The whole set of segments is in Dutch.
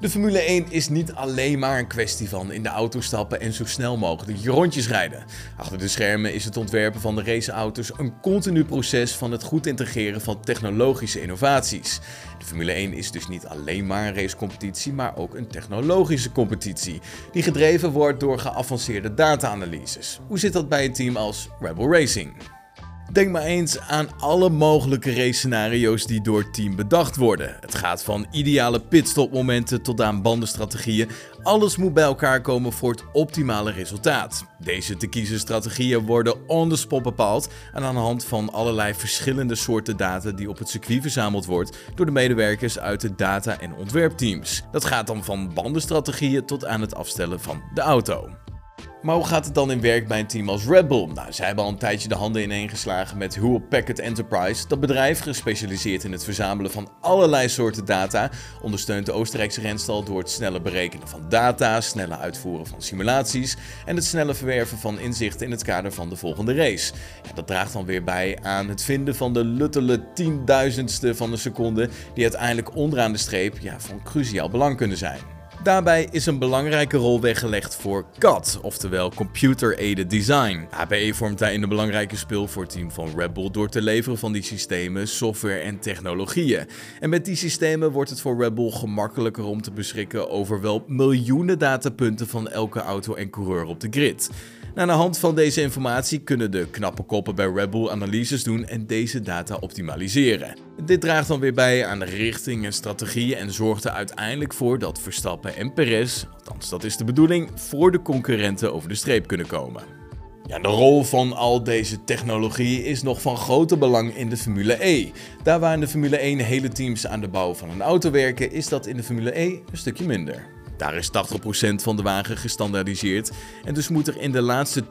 De Formule 1 is niet alleen maar een kwestie van in de auto stappen en zo snel mogelijk je rondjes rijden. Achter de schermen is het ontwerpen van de raceauto's een continu proces van het goed integreren van technologische innovaties. De Formule 1 is dus niet alleen maar een racecompetitie, maar ook een technologische competitie, die gedreven wordt door geavanceerde data-analyses. Hoe zit dat bij een team als Rebel Racing? Denk maar eens aan alle mogelijke race-scenario's die door het team bedacht worden. Het gaat van ideale pitstopmomenten tot aan bandenstrategieën. Alles moet bij elkaar komen voor het optimale resultaat. Deze te kiezen strategieën worden on the spot bepaald en aan de hand van allerlei verschillende soorten data die op het circuit verzameld wordt door de medewerkers uit de data- en ontwerpteams. Dat gaat dan van bandenstrategieën tot aan het afstellen van de auto. Maar hoe gaat het dan in werk bij een team als Red Bull? Nou, zij hebben al een tijdje de handen ineengeslagen met Hewlett Packard Enterprise. Dat bedrijf, gespecialiseerd in het verzamelen van allerlei soorten data, ondersteunt de Oostenrijkse renstal door het snelle berekenen van data, snelle uitvoeren van simulaties en het snelle verwerven van inzichten in het kader van de volgende race. Dat draagt dan weer bij aan het vinden van de luttele tienduizendste van een seconde, die uiteindelijk onderaan de streep ja, van cruciaal belang kunnen zijn. Daarbij is een belangrijke rol weggelegd voor CAD, oftewel Computer Aided Design. HPE vormt daarin een belangrijke speel voor het team van Red Bull door te leveren van die systemen, software en technologieën. En met die systemen wordt het voor Red Bull gemakkelijker om te beschikken over wel miljoenen datapunten van elke auto en coureur op de grid. Aan de hand van deze informatie kunnen de knappe koppen bij Red Bull analyses doen en deze data optimaliseren. Dit draagt dan weer bij aan de richting en strategieën en zorgt er uiteindelijk voor dat Verstappen en Perez, althans dat is de bedoeling, voor de concurrenten over de streep kunnen komen. Ja, de rol van al deze technologie is nog van grote belang in de Formule E. Daar waar in de Formule 1 hele teams aan de bouw van een auto werken, is dat in de Formule E een stukje minder. Daar is 80% van de wagen gestandaardiseerd en dus moet er in de laatste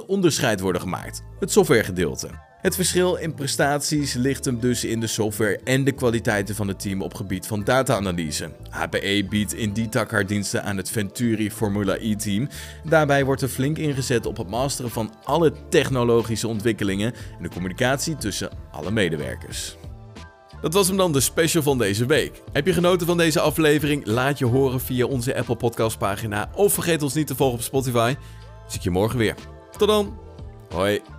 20% onderscheid worden gemaakt, het softwaregedeelte. Het verschil in prestaties ligt hem dus in de software en de kwaliteiten van het team op gebied van data-analyse. HPE biedt in die tak haar diensten aan het Venturi Formula E-team. Daarbij wordt er flink ingezet op het masteren van alle technologische ontwikkelingen en de communicatie tussen alle medewerkers. Dat was hem dan, de special van deze week. Heb je genoten van deze aflevering? Laat je horen via onze Apple Podcast pagina of vergeet ons niet te volgen op Spotify. Zie ik je morgen weer. Tot dan. Hoi.